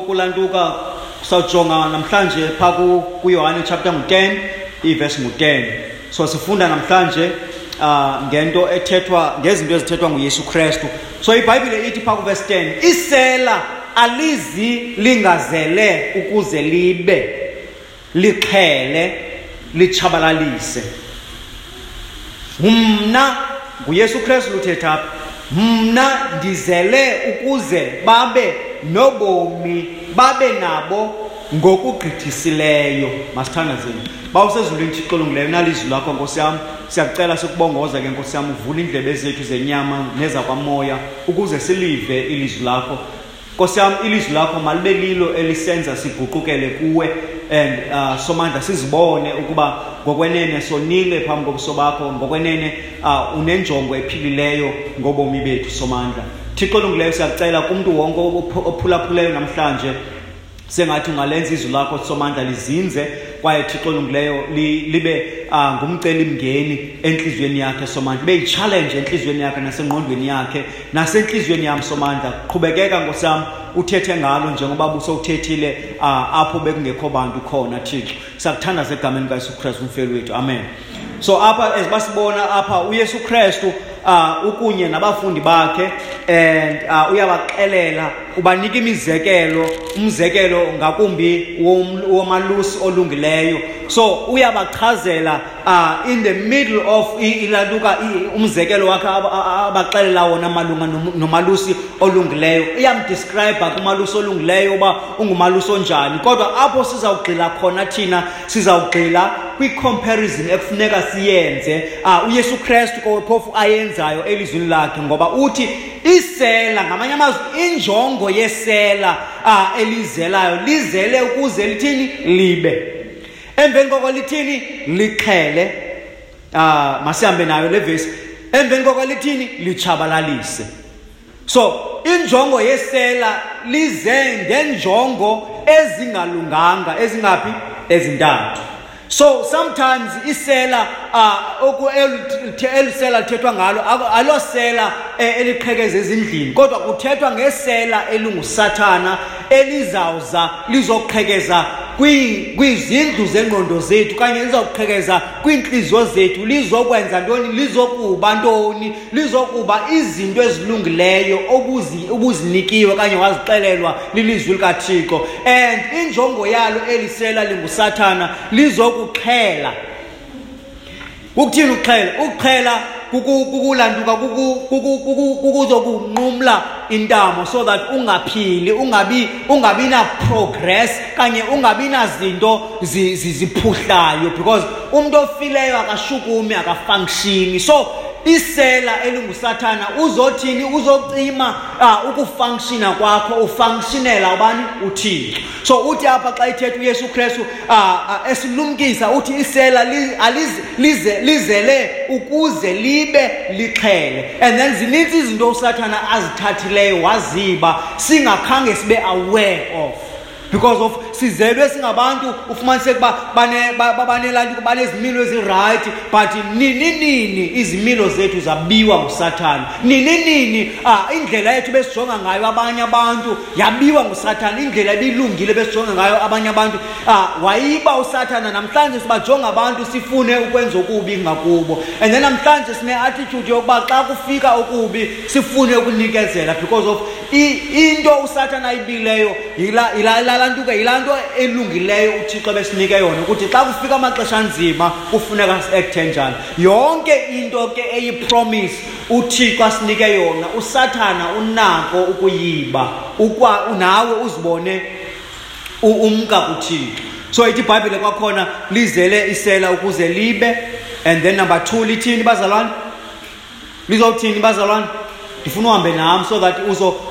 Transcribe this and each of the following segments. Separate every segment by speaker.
Speaker 1: kulantuka sawujonga namhlanje pha kuyohane chapter ngu-10 ivesi ngu-10 so sifunda namhlanje uh, ngento ethethwa ngezinto ezithethwa nguyesu kristu. So ibhayibhile ithi pha kuvesi 10 isela alizi lingazele ukuze libe lixhele litshabalalise. Mna nguyesu kristu luthetha apha. Mna ndizele ukuze babe nobomi babe nabo ngokugqithisileyo. Masithandazeni ba usezulwini thixo olungileyo nalizwi lakho nkosi yam siyakucela sikubongoza ke nkosi yam uvule iindlebe zethu zenyama nezakwamoya ukuze silive ilizwi lakho. Nkosi yam ilizwi lakho malibe lilo elisenza siguqukele kuwe and uh, somandla sizibone ukuba ngokwenene sonile phambi kobuso bakho ngokwenene uh, unenjongo ephilileyo ngobomi bethu somandla. Thixo olungileyo siyakucela kumntu wonke ophulaphuleyo namhlanje. Sengathi ungalenza izwi lakho somandla lizinze kwaye thixo olungileyo libe uh, ngumcelimngeni entliziyweni yakhe somandla. Ibe yitshalenje entliziyweni yakhe nasengqondweni yakhe nasentliziyweni yam somandla. Qhubekeka ngosam uthethe ngalo njengoba busowuthethile uh, apho bekungekho bantu khona thixo siyakuthandaza egameni kayesu kristu umfeli wethu amen. So apha ezibasibona apha uyesu kristu uh, ukunye nabafundi bakhe and uh, uyabaxelela ubanika imizekelo umzekelo ngakumbi womalusi olungileyo. So uyabachazela uh, in the middle of ilaluka umzekelo wakhe abaxelela wona malunga nomalusi olungileyo. Iyamdescriba kumalusi olungileyo uba ungumalusi onjani. Kodwa apho sizawugxila khona thina sizawugxila kwi-comparison ekufuneka siyenze. Uh, uyesu kristu phofu ayenzayo elizwini lakhe ngoba uthi isela ngamanye amazwi injongo yesela uh, elizelayo lizele ukuze lithini? Libe. Emveni koko lithini? Lixhele. Uh, masihambe nayo le vesi. Emveni koko lithini? Litshabalalise. So injongo yesela lize ngenjongo ezingalunganga ezingaphi? Ezintathu. So sometimes isela elisela lithethwa ngalo alosela eh, eliqhekeza ezindlini. Kodwa kuthethwa ngesela elingusathana elizawuza lizoqhekeza kwizindlu zengqondo zethu kanye lizawuqhekeza kwiintliziyo zethu. Lizokwenza ntoni? Lizokuba ntoni? Lizokuba izinto ezilungileyo ubuzinikiwe okanye wazixelelwa lilizwi likathixo. And injongo yalo elisela lingusathana lizokuxhela ukuthini ukuxhela ukuxhela kukulantuka kukuzokunqumla intamo so that ungaphili ungabi ungabi na progress kanye ungabi nazinto ziphuhlayo because umuntu ofileyo akashukumi akafunctioni. So isela elingusathana uzothini? Uzocima uh, ukufunctiona kwakho ufunctionela ubani? Uthixo. So uthi apha xa ithetha uyesu kristu uh, uh, esilumkisa uthi isela li, lize, lizele ukuze libe lixhele. And then zinintsi izinto usathana azithathileyo waziba singakhange sibe aware of. Because of sizelwe singabantu ufumaniseke uba banelanto banezimilo ezirayithi but nini nini izimilo zethu zabiwa ngusathana nini nini uh, indlela yethu besijonga ngayo abanye abantu yabiwa ngusathana indlela ebilungile besijonga ngayo abanye abantu uh, wayiba usathana namhlanje sibajonga abantu sifune ukwenza okubi ngakubo. And then namhlanje sine-attitude yokuba xa kufika okubi sifune ukunikezela because of into usathana ayibileyo yilaa nto ke yilaa nto elungileyo uthixo besinike yona ukuthi xa kufika amaxesha anzima kufuneka si-ekthe njani yonke into ke eyipromise uthixo asinike yona usathana unako ukuyiba nawe uzibone umka kuthixo. So ithi ibhayibhile kwakhona lizele isela ukuze libe and then number two lithini bazalwane? Lizowuthini bazalwane? Ndifuna uhambe nam so that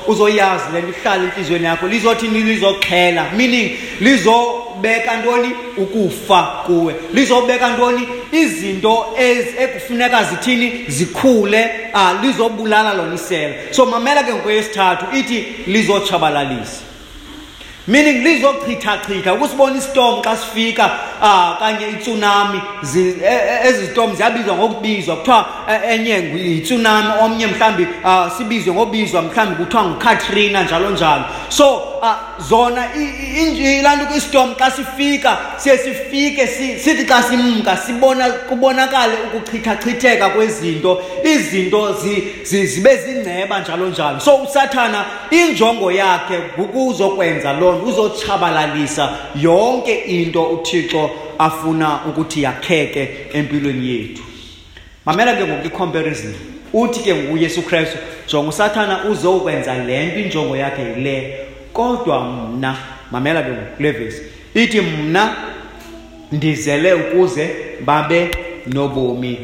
Speaker 1: uzoyazi le nto ihlale entliziyweni yakho. Lizothini lizoxhela meaning lizobeka ntoni? Ukufa kuwe. Lizobeka ntoni? Izinto ekufuneka zithini? Zikhule uh, lizobulala lona isela. So mamela ke ngokweyesithathu ithi lizotshabalalisa. Meaning lizochithachitha ukusibona istorm xa sifika uh, kanye itsunami e- e- ezi zitom ziyabizwa ngokubizwa kuthiwa eh, enye yitsunami omnye mhlawumbi uh, sibizwe ngobizwa mhlawumbi kuthiwa ngukatrina njalo njalo. So zona i- i- inje- laa nto kwistorm xa sifika siye sifike si- sithi xa simka sibona kubonakale ukuchithachitheka kwezinto. Izinto zi- zi- zibe zingceba njalo njalo. So usathana injongo yakhe kukuzokwenza loo nto uzotshabalalisa yonke into uthixo afuna ukuthi yakheke empilweni yethu. Mamela ke ngoku i-comparison uthi ke nguyesu kristu jonga usathana uzokwenza le nto injongo yakhe yile kodwa mna mamela ke ngoku kule vesi ithi mna ndizele ukuze babe nobomi.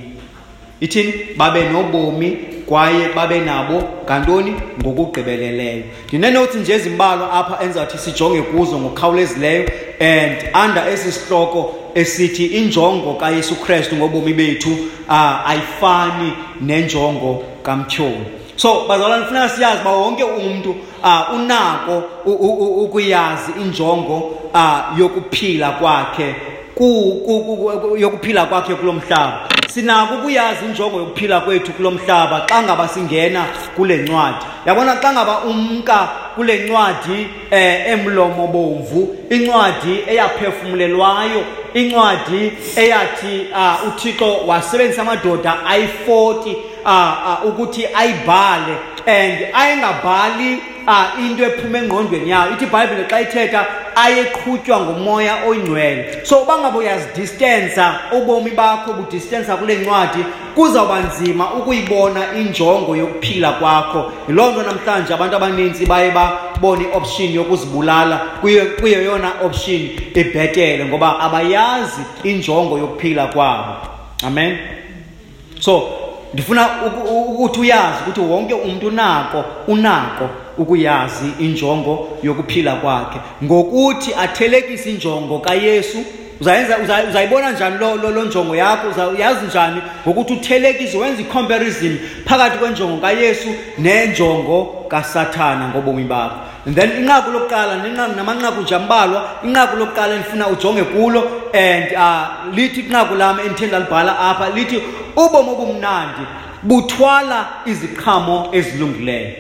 Speaker 1: Ithini babe nobomi kwaye babe nabo ngantoni? Ngokugqibeleleyo. Ndineenotsi nje ezimbalwa apha endizawuthi sijonge kuzo ngokukhawulezileyo and under esi sihloko esithi injongo kayesu kristu ngobomi bethu uh, ayifani nenjongo kamtyholi so bazalwane kufuneka siyazi uba wonke umntu uh, unako u- u- u- ukuyazi injongo uh, yokuphila kwakhe. ku- ku- ku- ku- yokuphila kwakhe kulo mhlaba. Sinako ukuyazi injongo yokuphila kwethu kulo mhlaba xa ngaba singena kule ncwadi. Yabona xa ngaba umka kule ncwadi eh, emlomo bomvu incwadi eyaphefumlelwayo incwadi eyathi uh, uthixo wasebenzisa amadoda ayi-40 uh, uh, ukuthi ayibhale and ayengabhali into ephuma engqondweni yayo ithi ibhayibhile xa ithetha ayeqhutywa ngumoya oyingcwele. So uba ngabe uyazidistensa ubomi bakho budistensa kule ncwadi kuzawuba nzima ukuyibona injongo yokuphila kwakho. Yiloo nto namhlanje abantu abaninzi baye babone i-option yokuzibulala. Kuyo kuyo yona option ibhetele ngoba abayazi injongo yokuphila kwabo. Amen? So ndifuna uku- u- ukuthi uyazi ukuthi wonke umntu unako unako ukuyazi injongo yokuphila kwakhe. Ngokuthi athelekise injongo kayesu. Uzayenza uza- uzayibona njani lo, lo, lo njongo yakho? Uzayazi njani ngokuthi uthelekise wenze i-comparison phakathi kwenjongo kayesu nenjongo kasathana ngobomi bakho? And then inqaku lokuqala namanqaku nje ambalwa inqaku lokuqala endifuna ujonge kulo and uh, lithi inqaku lam endithe ndalibhala apha lithi ubomi obumnandi buthwala iziqhamo ezilungileyo.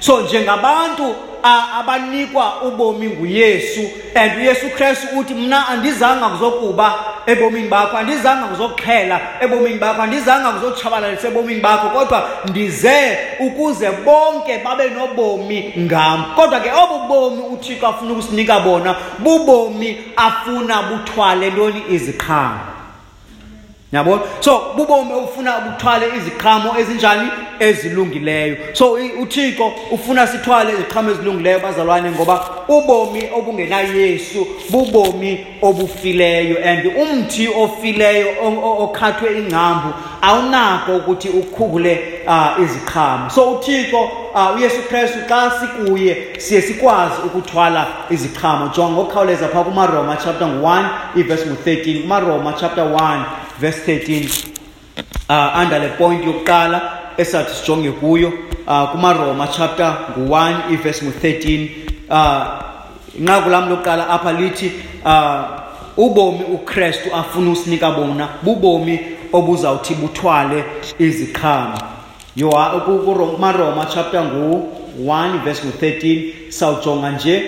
Speaker 1: So njengabantu abanikwa ubomi nguyesu. And uyesu kristu uthi mna andizanga kuzokuba ebomini bakho andizanga kuzokuxhela ebomini bakho andizanga kuzotshabalalisa ebomini bakho kodwa ndize ukuze bonke babe nobomi ngam. Kodwa ke obu bomi uthixo afuna ukusinika bona bubomi afuna buthwale ntoni iziqhamo. Yabona? So bubomi obufuna buthwale iziqhamo ezinjani? Ezilungileyo. So i- uthixo ufuna sithwale iziqhamo ezilungileyo bazalwane ngoba ubomi obungenayesu bubomi obufileyo and umthi ofileyo o- o- okhathwe ingcambu awunako ukuthi ukhule uh, iziqhamo. So uthixo uh, uyesu kristu xa sikuye siye sikwazi ukuthwala iziqhamo. Jonga ngokukhawuleza phaa kumaroma chapter ngu-1 ivesi ngu-13 kumaroma chapter 1 verse 13 uh, under le point yokuqala esathi sijonge kuyo uh, kumaroma chapter ngu-1 ivesi ngu-13 uh, inqaku lam lokuqala apha lithi uh, ubomi ukristu afuna usinika bona bubomi obuzawuthi buthwale iziqhamo. Yoha- ku- ku- kumaroma chapter ngu-1 verse ngu-13 sawujonga nje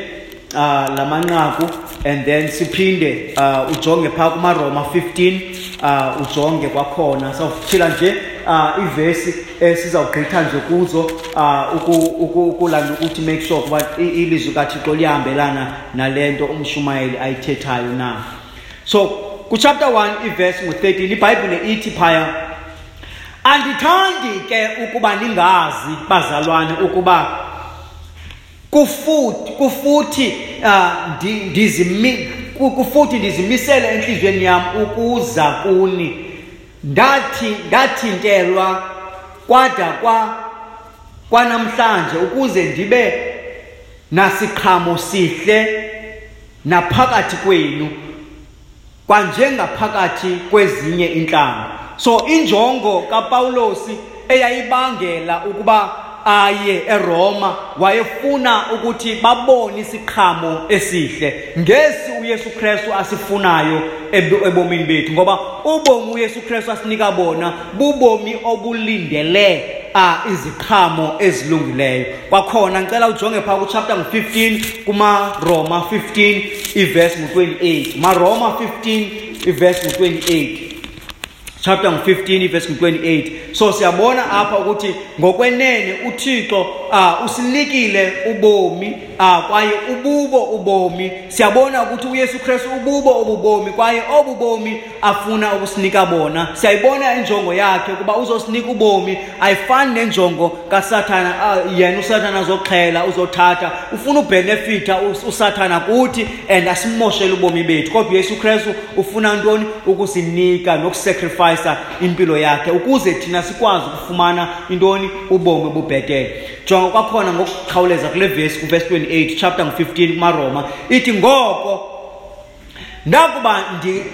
Speaker 1: uh, la manqaku and then siphinde uh, ujonge phaa kumaroma 15 uh, ujonge kwakhona. Sawuphila nje uh, ivesi esizawugqitha nje kuzo uh, uku- uku- ukulanda ukuthi make sure ukuba i- ilizwi kathixo liyahambelana nale nto umshumayeli ayithethayo na. So kuchapter 1 ivesi ngu-13 ibhayibhile ithi phaya andithandi ke ukuba ningazi bazalwane ukuba kufuthi kufuthi uh, ndi- ndizimi ku- kufuthi ndizimisele enhliziyweni yam ukuza kuni. Ndathi ndathintelwa kwada kwa kwanamhlanje ukuze ndibe nasiqhamo sihle naphakathi kwenu kwanjengaphakathi kwezinye intlanga so injongo kapawulosi eyayibangela ukuba aye eRoma wayefuna ukuthi babone isiqhamo esihle. Ngesi uyesu kristu asifunayo ebomini bethu ngoba ubomi uyesu kristu asinika bona bubomi obulindele uh, iziqhamo ezilungileyo. Kwakhona ngicela ujonge phaa kuchapter ngu-15 kumaroma 15 ivesi ngu-28 maroma 15 ivesi ngu-28 chapter ngu-15 verse ngu-28 so siyabona apha ukuthi ngokwenene uthixo uh, usinikile ubomi uh, kwaye ububo ubomi. Siyabona ukuthi uyesu kristu ububo obubomi kwaye obu bomi afuna ukusinika bona. Siyayibona injongo yakhe ukuba uzosinika ubomi. Ayifani nenjongo kasathana uh, yena usathana azoxhela uzothatha. Ufuna ubhenefitha usathana kuthi and asimoshele ubomi bethu. Kodwa uyesu kristu ufuna ntoni? Ukusinika nokusacrifice sacrifica impilo yakhe ukuze thina sikwazi ukufumana intoni? Ubomi obubhetele jonga kwakhona ngokukhawuleza kule vesi kuvesi 28 chapter ngu-15 kumaroma. Ithi ngoko ndakuba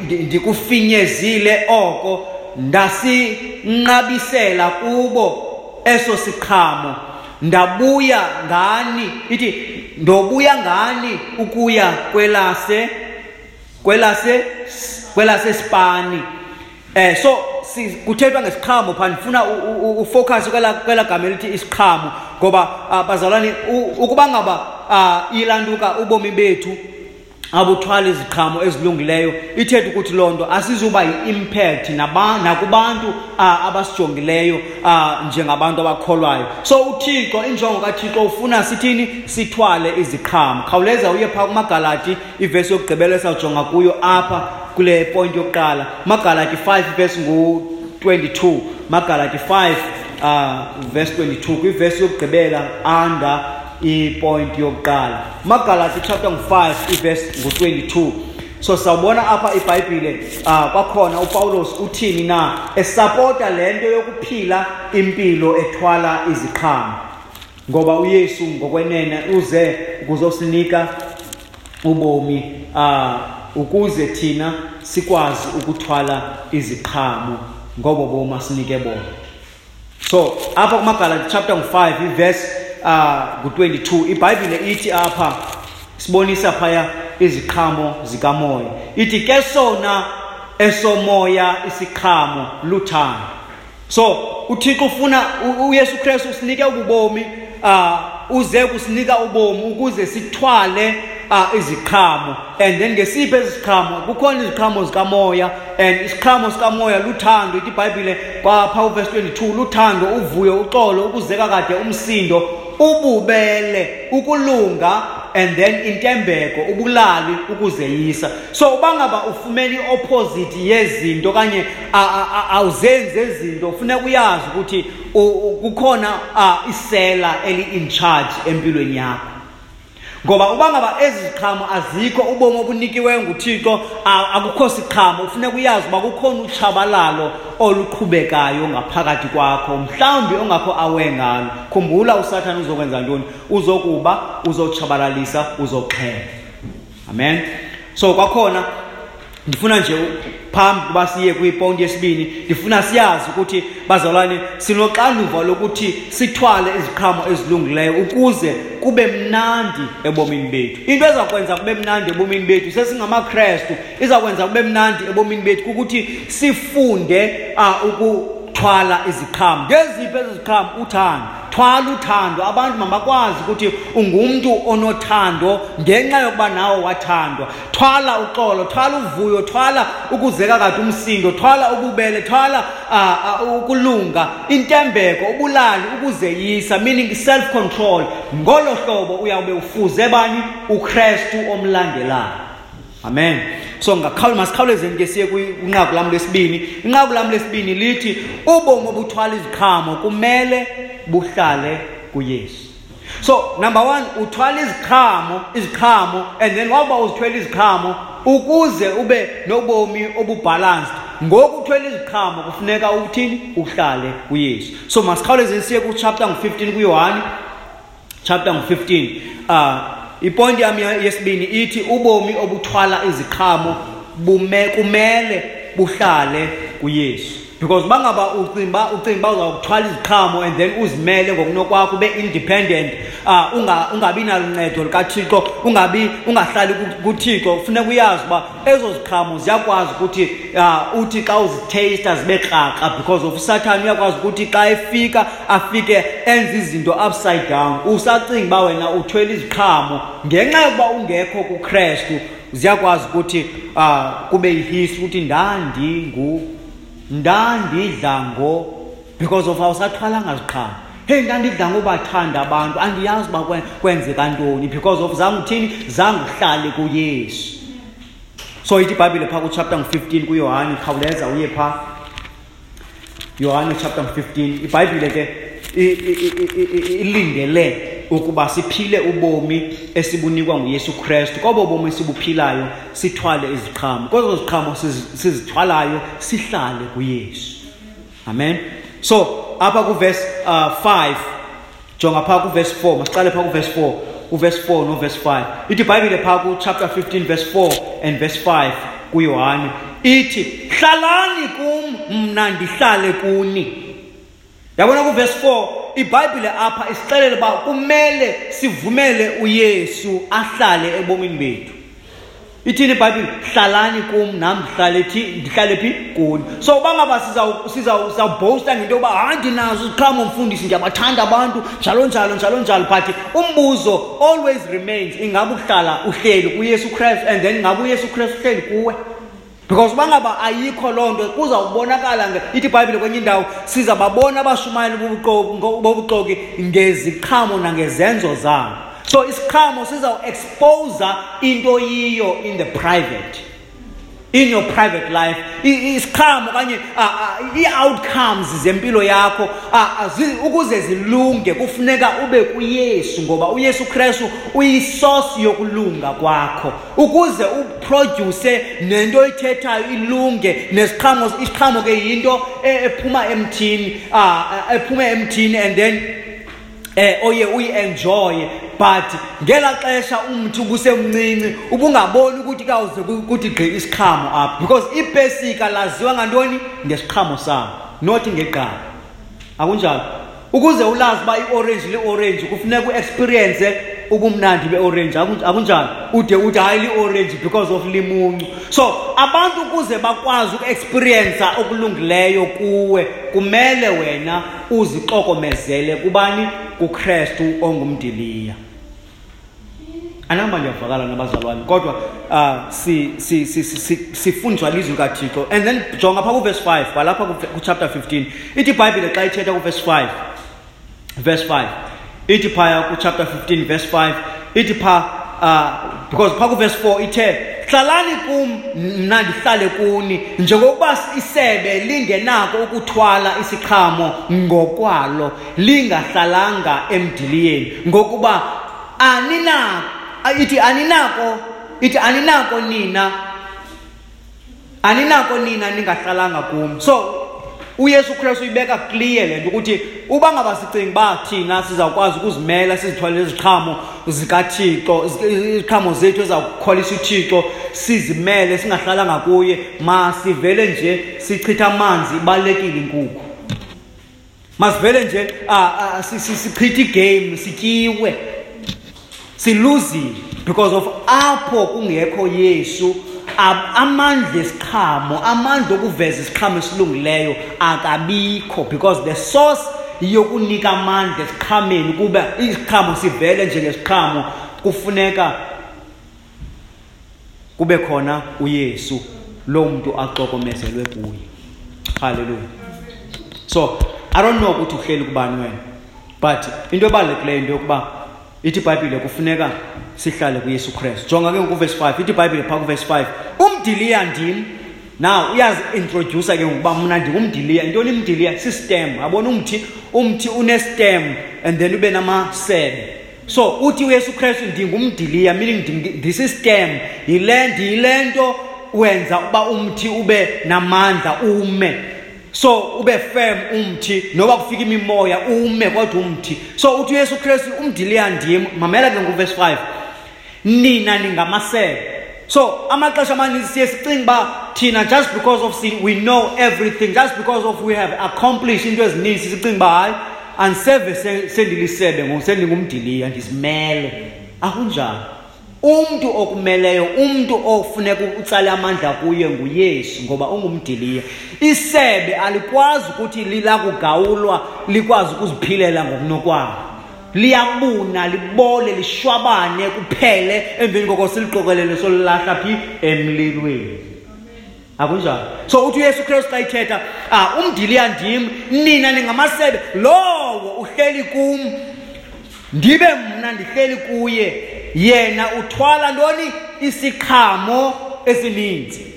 Speaker 1: ndikufinyezile oko ndasinqabisela kubo eso siqhamo. Ndabuya ngani? Ithi ndobuya ngani ukuya kwelase kwelase kwelasespani eh so kuthethwa ngesiqhamo pha ndifuna ufocus kwela kwela gama elithi isiqhamo. Ngoba ah, bazalwane ukuba ngaba uh, ilantuka ubomi bethu abuthwala iziqhamo ezilungileyo. Ithetha ukuthi loo nto asizuba yi-impact nakubantu uh, abasijongileyo uh, njengabantu abakholwayo. So uthixo injongo kathixo ufuna sithini? Sithwale iziqhamo. Khawuleza uye phaa kumagalati ivesi yokugqibela esawujonga kuyo apha kule point yokuqala. Magalati 5 verse ngu-22 magalati 5 uh, verse 22 kwivesi yokugqibela under ipoint yokuqala. Magalati chapter ngu-5 ivesi ngu-22 so sawubona apha ibhayibhile uh, kwakhona upawulos uthini na esapota le nto yokuphila impilo ethwala iziqhamo. Ngoba uyesu ngokwenene uze ukuzosinika ubomi uh, ukuze thina sikwazi ukuthwala iziqhamo. Ngobo boma sinike bona. So apha kumagalati chapter ngu-5 ivesi uh, ngu-22 ibhayibhile ithi apha sibonisa phaya iziqhamo zikamoya. Ithi ke sona esomoya isiqhamo luthando. So uthixo ufuna uyesu kristu usinike ububomi uh, uze kusinika ubomi ukuze sithwale uh, iziqhamo. And then ngesiphi eziziqhamo kukhona iziqhamo zikamoya and isiqhamo sikamoya luthando. Ithi ibhayibhile kwapha uvesi 22 luthando uvuyo uxolo ukuzeka kade umsindo ububele ukulunga and then intembeko ubulali ukuzeyisa. So uba ngaba ufumene i-opposite yezinto okanye awuzenzi ezinto funeka uyazi ukuthi kukhona isela eli-in charge empilweni yakho. Ngoba uba ngaba ezi ziqhamo azikho ubomi obunikiweyo nguthixo akukho siqhamo. Ufuneka uyazi uba kukhona utshabalalo oluqhubekayo ngaphakathi kwakho mhlawumbi ongakho awe ngalo. Khumbula usathane uzokwenza ntoni? Uzokuba uzotshabalalisa uzoxhela amen? So kwakhona ndifuna nje phambi kuba siye kwiponti yesibini ndifuna siyazi ukuthi bazalwane sinoxanduva lokuthi sithwale iziqhamo ezilungileyo ukuze kube mnandi ebomini bethu. Into ezakwenza kube mnandi ebomini bethu sesingamakrestu izakwenza kube mnandi ebomini bethu kukuthi sifunde uh, ukuthwala iziqhamo. Ngeziphi ezi ziqhamo? Uthando. Thwala uthando. Abantu mabakwazi ukuthi ungumntu onothando ngenxa yokuba nawe wathandwa. Thwala uxolo thwala uvuyo thwala ukuzeka kade umsindo thwala ububele thwala uh, uh, ukulunga intembeko ubulali ukuzeyisa meaning self control ngolo hlobo uyawube ufuze bani? Ukrestu omlandelayo. Amen. So masikhawulezeni ke siye kwinqaku lam lesibini inqaku lam lesibini lithi ubomi obuthwala iziqhamo kumele buhlale kuyesu. So number one uthwala iziqhamo iziqhamo and then waba uzithwela iziqhamo ukuze ube nobomi obubhalanced ngoku uthwela iziqhamo kufuneka uthini uhlale kuyesu. So masikhawulezeni siye kuchapter ngu-15 kuyohani chapter ngu-15 uh, iponti yami yesibini ithi ubomi obuthwala iziqhamo bume kumele buhlale kuYesu. Because bangaba ucimba ucimba uzawuthwala iziqhamo and then uzimele ngokunokwakho ube independent. Uh, unga ungabi naluncedo likathixo ungabi ungahlali kuthixo. Kufuneka uyazi uba ezo ziqhamo ziyakwazi ukuthi uh, uthi xa uzithasta zibe krakra because of usathane uyakwazi ukuthi xa efika afike enze izinto upside down. Usacinga uba wena uthwele iziqhamo. Ngenxa yokuba ungekho kukrestu ziyakwazi ukuthi uh, kube yihisi ukuthi ndandingu. Ndandidla ngo because of awusathwalanga ziqhamo heyi ndandidla ngobathanda abantu. Andiyazi uba kwenzeka ntoni because of zange uthini zange uhlale kuyesu. So ithi ibhayibhile phaa kuchapter ngu-15 kuyohane khawuleza uye phaa. Yohane chapter ngu-15 ibhayibhile ke ilindele ukuba siphile ubomi esibunikwa nguyesu kristu. Kobo bomi esibuphilayo sithwale iziqhamo. Kwezo ziqhamo sizithwalayo sihlale kuyesu. Amen. So apha kuvesi uh, 5 jonga phaa kuvesi 4 masicale phaa kuvesi 4 uvesi 4 novesi 5 ithi ibhayibhile phaa kuchapter 15 verse 4 and verse 5 kuyohane ithi hlalani kum mna ndihlale kuni. Yabona kuvesi 4 ibhayibhile apha isixelela uba kumele sivumele uyesu ahlale ebomini bethu. Ithini ibhayibhile? Hlalani kum nam ndihlale phi ndihlale phi? Kuni. So uba ngaba sizawubhosta ngento yokuba hayi ndinazo iziqhamo mfundisi ndiyabathanda abantu njalo njalo njalo njalo. But umbuzo always remains ingabe uhlala uhleli kuyesu kristu and then ingabe uyesu kristu uhleli kuwe? Because uba ngaba ayikho loo nto kuzawubonakala ithi ibhayibhile kwenye indawo sizababona abashumayeli bobuxoki ngeziqhamo nangezenzo zabo. So isiqhamo sizawuexposa into yiyo in the private. In your private life isiqhamo okanye ii-outcomes zempilo yakho ukuze zilunge kufuneka ube kuyesu ngoba uyesu kristu uyisosi yokulunga kwakho. Ukuze uprodyuse nento oyithethayo ilunge nesiqhamo isiqhamo ke yinto e, ephuma emthini ephuma emthini and then eh oye uyienjoye but ngela xesha umthi ubusemncinci ubungaboni ukuthi kawuze kuthi gqi isiqhamo apha. Because ipesika laziwa ngantoni? Ngesiqhamo sayo not ngegqala akunjalo? Ukuze ulazi uba iorange li-orange kufuneka uexperience ubumnandi be-orange. Akunjalo. Ude uthi hayi li-orange because of limuncu so abantu ukuze bakwazi ukuexperiensa okulungileyo kuwe kumele wena uzixokomezele kubani? Kukrestu ongumdiliya. Anamba ndiyavakala nabazalwane kodwa uh, sifundiswa lizwi kathixo. And then jonga phaa kuvesi 5 kwalapha kuchapter 15 ithi ibhayibhile xa ithetha kuvesi 5 verse 5 ithi phaya kuchapter 15 verse 5 ithi phaa uh, because phaa kuvesi 4 ithe hlalani kum mna ndihlale kuni njengokuba isebe lingenako ukuthwala isiqhamo ngokwalo lingahlalanga emdiliyeni ngokuba aninako ithi aninako ithi aninako nina aninako nina ningahlalanga kum. So uyesu kristu uyibeka clear le nto ukuthi uba ngaba sicinga uba thina sizawukwazi ukuzimela sizithwalele iziqhamo zikathixo iziqhamo zethu ezawukholisa uthixo sizimele singahlalanga kuye masivele nje sichitha amanzi ibalulekile inkukhu. Masivele nje sichithe igame sityiwe siluzile because of apho kungekho yesu amandla esiqhamo amandla okuveza isiqhamo esilungileyo akabikho because the source yokunika amandla esiqhameni kuba isiqhamo sivele njengesiqhamo kufuneka kube khona uyesu lo mntu axokomezelwe kuye. Halleluya so i don't know ukuthi uhleli kubani wena but into ebalulekileyo into yokuba ithi ibhayibhile kufuneka sihlale kuyesu kristu. Jonga ke ngokuvesi 5 ithi ibhayibhile phaa kuvesi 5 umdiliya ndim now uyazi-introdusa ke ngokuba mna ndingumdiliya intoni imdiliya? Sistem. Yabona umthi? Umthi unestem and then ube namasebe so uthi uyesu kristu ndingumdiliya meaning ndisistem yile ndiyile nto wenza uba umthi ube namandla ume. So ube firm umthi noba kufika imimoya ume kodwa umthi. So uthi uyesu kristu umdiliya ndim. Mamela ke nguvesi 5 nina ningamasebe. So amaxesha amaninzi siye sicinga uba thina just because of sin we know everything. Just because of we have accomplished into ezininzi sicinga uba hayi andiseve sendilisebe ngoku sendingumdiliya ndisimele akunjalo. Umntu okumeleyo umntu ofuneka utsale amandla kuye nguyesu ngoba ungumdiliya. Isebe alikwazi ukuthi lilakugawulwa likwazi ukuziphilela ngokunokwabo. Liyabuna libole lishwabane kuphele. Emveni koko siliqokelele solilahla phi? Emlilweni. Akunjalo? So uthi uyesu kristu xa ithetha ah umdiliya ndim nina ningamasebe lowo uhleli kum ndibe mna ndihleli kuye yena uthwala ntoni? Isiqhamo esininzi.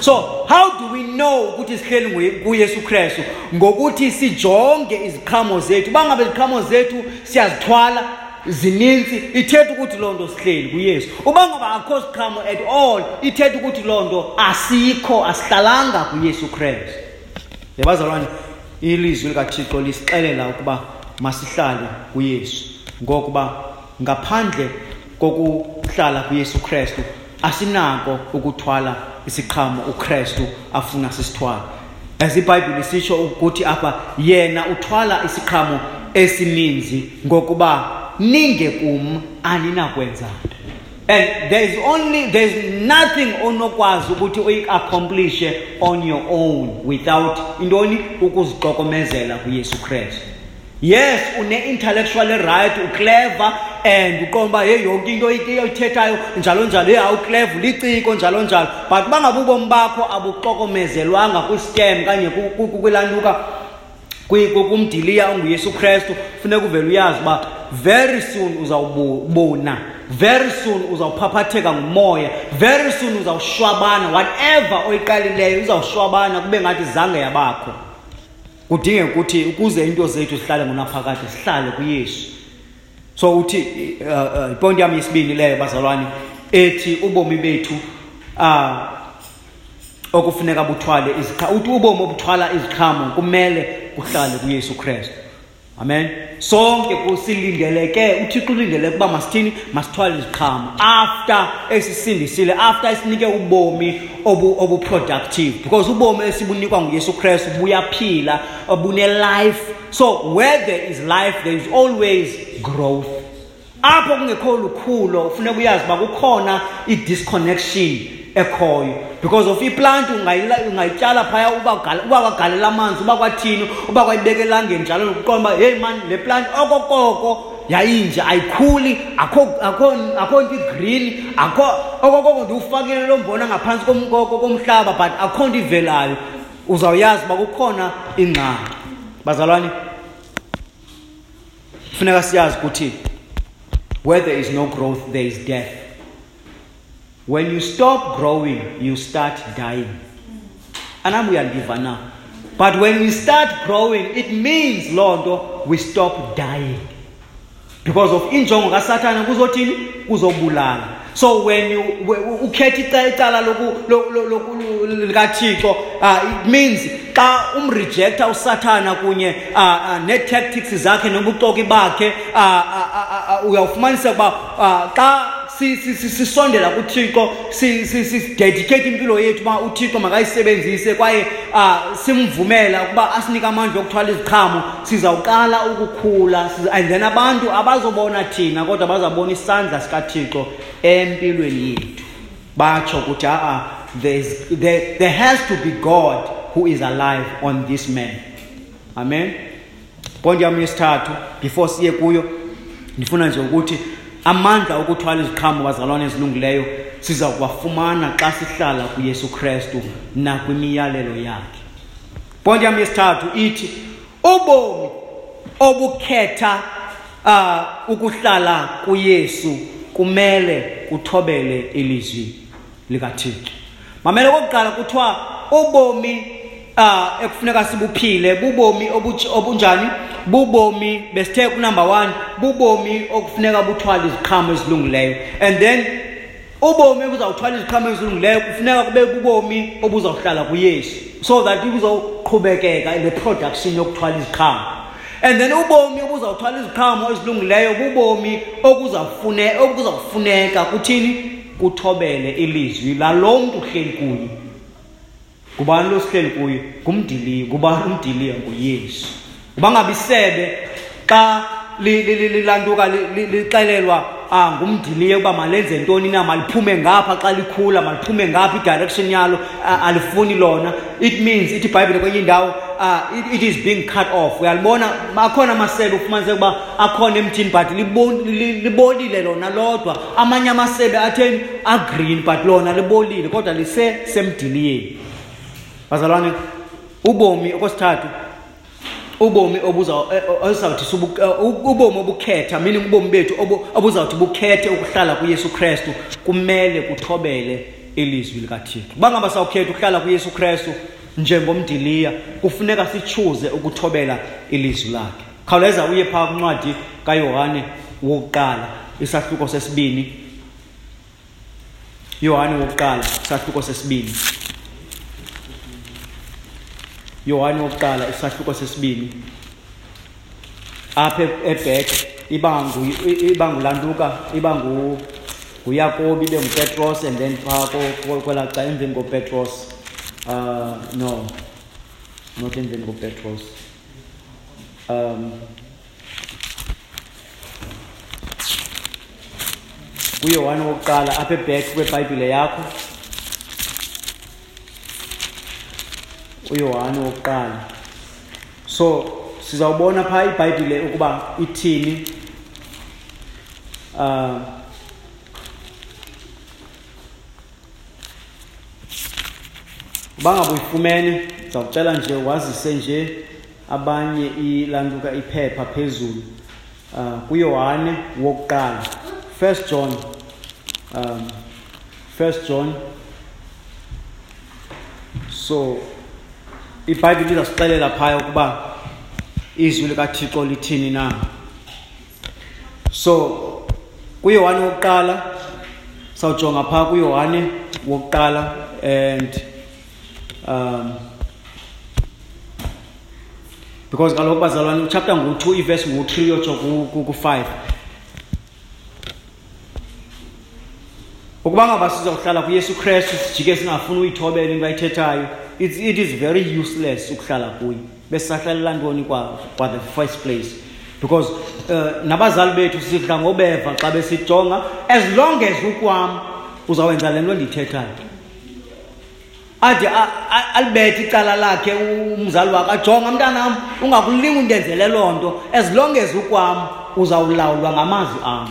Speaker 1: So how do we know ukuthi sihleli kuyesu kristu? Ngokuthi sijonge iziqhamo zethu. Uba ngabe iziqhamo zethu siyazithwala zininzi ithetha ukuthi loo nto sihleli kuyesu. Uba ngaba akho siqhamo at all ithetha ukuthi loo nto asikho asihlalanga kuyesu kristu. Yabazalwane ilizwi likathixo lisixelela ukuba masihlale kuyesu. Ngokuba ngaphandle kokuhlala kuyesu kristu asinako ukuthwala isiqhamo ukristu afuna sisithwala. As ibhayibhile sitsho ukuthi apha yena uthwala isiqhamo esininzi ngokuba ninge kum aninakwenza nto and there is only there is nothing onokwazi ukuthi uyiaccomplishhe on your own without intoni? Ukuziqokomezela kuyesu kristu. Yes une-intellectual right uclever and uqonda uba ye yonke into oyithethayo njalo njalo ye awuclever liciko njalo njalo. But bangabe ubomi bakho abuxokomezelwanga kwistem kanye kwilantuka kumdiliya onguyesu kristu funeka uvele uyazi uba very soon uzawubona very soon uzawuphaphatheka ngumoya very soon uzawushwabana whatever oyiqalileyo uzawushwabana kube ngathi zange yabakho. Kudinge ukuthi ukuze into zethu zihlale ngonaphakade sihlale kuyesu. So uthi uh, uh, iponti yami yesibini leyo bazalwane ethi ubomi bethu uh, okufuneka buthwale uthi ubomi obuthwala iziqhamo kumele kuhlale kuyesu kristu. Amen. Sonke kusilindeleke uthixo ulindeleke uba masithini? Masithwale iziqhamo. After esisindisile after esinike ubomi obuproductive. Obu because ubomi esibunikwa nguyesu kristu buyaphila bune-life so where there is life there is always growth. Apho kungekho lukhulo funeka uyazi uba kukhona i-disconnection ekhoyo. Because of iplanti ungayityala phaya uba kwagalela amanzi uba kwathini uba kwayibeka elangeni njalo nokuqonda uba heyi mani le planti okokoko yayinje ayikhuli akho nto igreen akho okokoko ndiwufakile lo mbona ngaphantsi komhlaba but akho nto ivelayo. Uzawuyazi uba kukhona ingxaki. Bazalwane funeka siyazi ukuthi where there is no growth there is death. When you stop growing you start dying. Anam uyandiva na but when we start growing it means loo nto we stop dying. Because of injongo kasathane kuzothini? Kuzobulala. So when you ukhetha icala likathixo uh, it means xa umrejecta usathana kunye uh, uh, nee-tactics zakhe nobuxoki bakhe uyawufumanisa ukuba xa sisondela kuthixo sidedicate impilo yethu uba uthixo makayisebenzise kwaye um simvumela ukuba asinike amandla okuthwala iziqhamo. Sizawuqala ukukhula and then abantu abazobona thina kodwa bazabona isandla sikathixo empilweni yethu. Batsho ukuthi a-a there, there has to be god who is alive on this man. Amen? Ponto yam yesithathu before siye kuyo ndifuna nje ukuthi amandla okuthwala iziqhamo bazalwane ezilungileyo siza kuwafumana xa sihlala kuyesu kristu nakwimiyalelo yakhe. Ponto yam yesithathu ithi ubomi obukhetha uh, ukuhlala kuyesu kumele kuthobele ilizwi likathixo. Mamele okokuqala kuthiwa ubomi uh ekufuneka sibuphile bubomi obunjani? Bubomi besithe kunumber 1 bubomi okufuneka buthwala iziqhamo ezilungileyo. And then ubomi obuzawuthwala iziqhamo ezilungileyo kufuneka kube bubomi obuzawuhlala kuyesu so that buzoqhubekeka le production yokuthwala iziqhamo. And then ubomi obuzawuthwala iziqhamo ezilungileyo bubomi okuzawufuneka okuzakufuneka kuthini? Kuthobele ilizwi lalo mntu uhleli kuye ngubani lo sihleli kuye ngumdiliya ngubani umdiliya nguyesu. Uba ngabe isebe xa lilantuka lixelelwa ah ngumdiliya ukuba malenze ntoni na maliphume ngapha xa likhula maliphume ngapha idirection yalo alifuni lona. It means ithi ibhayibhile kwenye indawo uh, it, it is being cut off. Uyalibona? Akhona amasebe ufumaniseka ukuba akhona emthini but libolile lona lodwa. Amanye amasebe atheni agreen but lona libolile kodwa lisesemdiliyeni bazalwane ubomi okwesithathu ubomi obuzawuthi ubomi obukhetha meaning ubomi bethu obuzawuthi bukhethe ukuhlala kuyesu krestu kumele kuthobele ilizwi likathixo. Uba ngaba sawukhetha ukuhlala kuyesu krestu njengomdiliya kufuneka sichuze ukuthobela ilizwi lakhe. Khawuleza uye phaa kwincwadi kayohane wokuqala isahluko sesibini. Yohane wokuqala isahluko sesibini. Yohane wokuqala isahluko sesibini. Apha ebhek iba ngulantuka iba nguyakobi ibe ngupetros and then phaa kwelaa xa emveni kopetros uh, no not emveni kopetros. Um kuyohane wokuqala apha ebhek kwebhayibhile yakho. Uyohane wokuqala. So sizawubona phaa ibhayibhile ukuba ithini. Um uba ngaba uyifumene ndizawucela nje wazise nje abanye ilantuka iphepha phezulu uh, kuyohane wokuqala. First john um, first john. So ibhayibhile izasixelela phaya ukuba izwi likathixo lithini na. So kuyohane wokuqala sawujonga phaa kuyohane wokuqala and um because kaloku bazalwane uchapter ngu-two ivesi ngu-three yotsho ku-five. Ukuba ngaba sizawuhlala kuyesu krestu sijike singafuni uyithobela into ayithethayo it's, it is very useless ukuhlala kuye. Besisahlalela ntoni kwa, kwa the first place. Because uh, nabazali bethu sidla ngobeva xa besijonga. As long as ukwam uzawwenza le nto ndiyithethayo ade alibethe icala lakhe umzali wakhe ajonga mntanam ungakulinga undenzele loo nto. As long as ukwam uzawulawulwa ngamazwi am.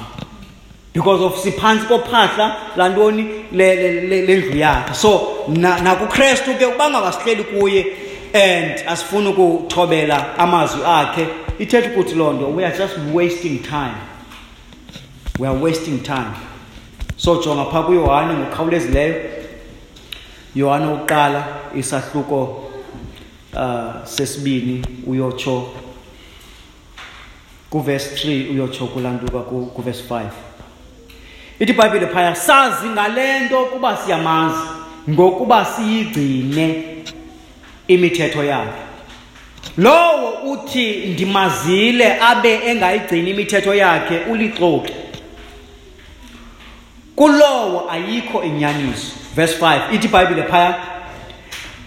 Speaker 1: Because of siphantsi kophahla laa ntoni lendlu yakhe. So nakukrestu ke uba ngabasihleli kuye and asifuni ukuthobela amazwi akhe. Ithetha ukuthi loo nto we are just wasting time. We are wasting time. So jonga phaa kuyohane ngokukhawulezileyo. Yohane wokuqala isahluko uh, sesibini uyotsho kuvesi 3 uyotsho kulantuka kuvesi 5 ithi ibhayibhile phaya sazi ngale nto ukuba siyamazi ngokuba siyigcine imithetho yakhe. Lowo uthi ndimazile abe engayigcini imithetho yakhe ulixoki kulowo ayikho inyaniso. Verse 5 ithi ibhayibhile phaya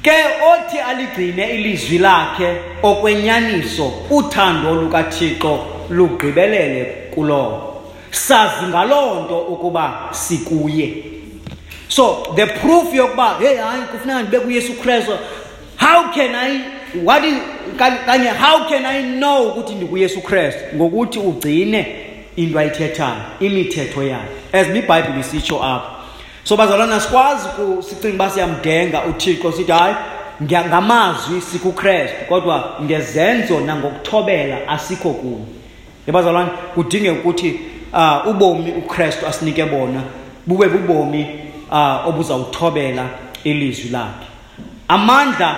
Speaker 1: ke othi aligcine ilizwi lakhe okwenyaniso uthando lukathixo lugqibelele kulowo. Sazi ngaloo nto ukuba sikuye. So the proof yokuba hey hayi kufuneka ndibe kuyesu krestu how can i what is kanye how can i know ukuthi ndikuyesu krestu ngokuthi ugcine into ayithethayo imithetho yakhe as ibhayibhile isitsho apha. So bazalwana sikwazi sicinga uba siyamdenga uthixo sithi hayi ngamazwi sikukrestu kodwa ngezenzo nangokuthobela asikho kuyo ebazalwane kudinge ukuthi uh, ubomi ukrestu asinike bona bube bubomi uh, obuzawuthobela ilizwi lakhe. Amandla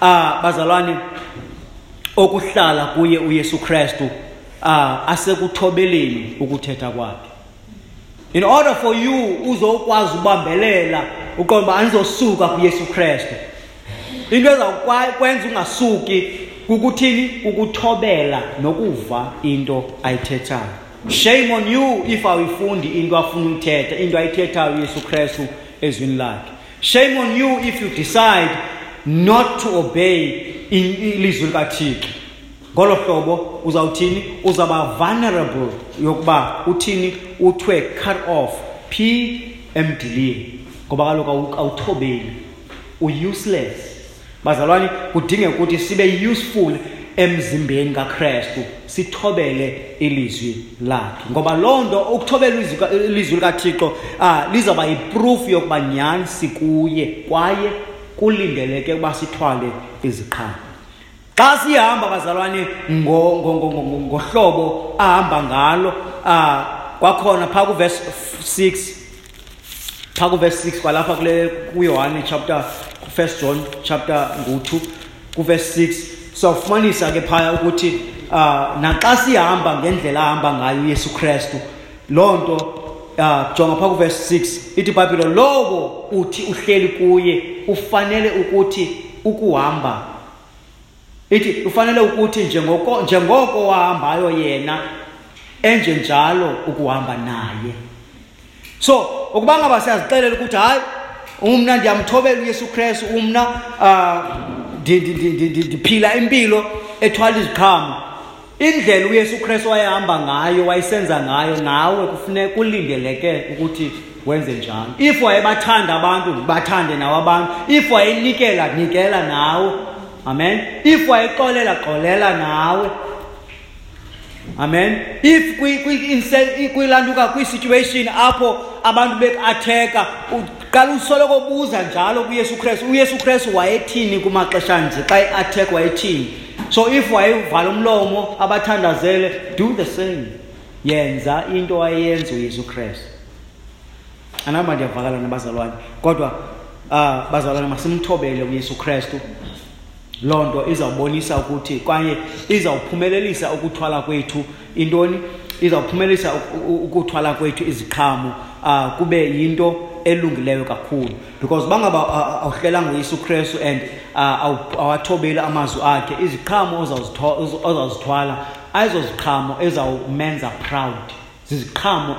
Speaker 1: uh, bazalwane okuhlala kuye uyesu krestu uh, asekuthobeleni ukuthetha kwakhe. In order for you uzokwazi ubambelela uqonda uba andizosuka kuyesu krestu into ezawukwenza ungasuki kukuthini? Kukuthobela nokuva into ayithethayo. Shame on you if awuyifundi into afuna uyithetha into ayithethayo uyesu krestu ezwini lakhe. Shame on you if you decide not to obey ilizwi likathixo. Ngolo hlobo uzawuthini? Uzawuba vulnerable yokuba uthini? Uthiwe cut off p emdilini ngoba kaloku awu- awuthobeli. U-useless. Bazalwane kudingeka ukuthi sibe useful emzimbeni kakrestu sithobele ilizwi lakhe. Ngoba loo nto ukuthobela ilizwi ka- ilizwi likathixo um lizawuba yiproof yokuba nyhani sikuye kwaye kulindeleke ukuba sithwale iziqhamo. Xa sihamba bazalwane ngo- ngo- ngo- ngo- ngo- ngohlobo ahamba ngalo um kwakhona phaa kuvesi 6 phaa kuvesi 6 kwalapha kule kuyohane chapter first john chapter ngu-2 kuvesi 6 sawufumanisa ke phaya ukuthi uh, naxa sihamba ngendlela ahamba ngayo uyesu krestu loo nto uh, jonga phaa kuvesi 6 ithi ibhayibhile lowo uthi uhleli kuye ufanele ukuthi ukuhamba. Ithi ufanele ukuthi njengoko njengoko wahambayo yena enje njalo ukuhamba naye. So ukuba ngaba siyazixelela ukuthi hayi umna ndiyamthobela uyesu krestu umna ah, ndi- ndi- ndi- ndi- ndi- ndiphila impilo ethwala iziqhamo indlela uyesu krestu wayehamba ngayo wayesenza ngayo nawe kufuneka kulindeleke ukuthi wenze njalo if wayebathanda abantu bathande nawe abantu if wayenikela nikela nawe amen if wayexolela xolela nawe amen if kwi- kwi- inse- kwilantuka kwi-situation apho abantu bekuatheka qala usoloko buza njalo kuyesu krestu. Uyesu krestu wayethini kumaxesha nje xa eatheka wayethini? So if wayevala umlomo abathandazele do the same. Yenza into wayeyenza uyesu krestu. Anamba ndiyavakala nabazalwane. Kodwa uh, bazalwane masimthobele uyesu krestu. Loo nto izawubonisa ukuthi kwaye izawuphumelelisa ukuthwala kwethu. Intoni? Izawuphumelelisa u- u- ukuthwala kwethu iziqhamo. Uh, kube yinto elungileyo kakhulu. Because bangaba uh, awuhlelanga uyesu krestu and uh, awu- awathobeli amazwi akhe. Iziqhamo ozawuzitho- oz- ozawuzithwala ayizoziqhamo ezawumenza proud. Ziziqhamo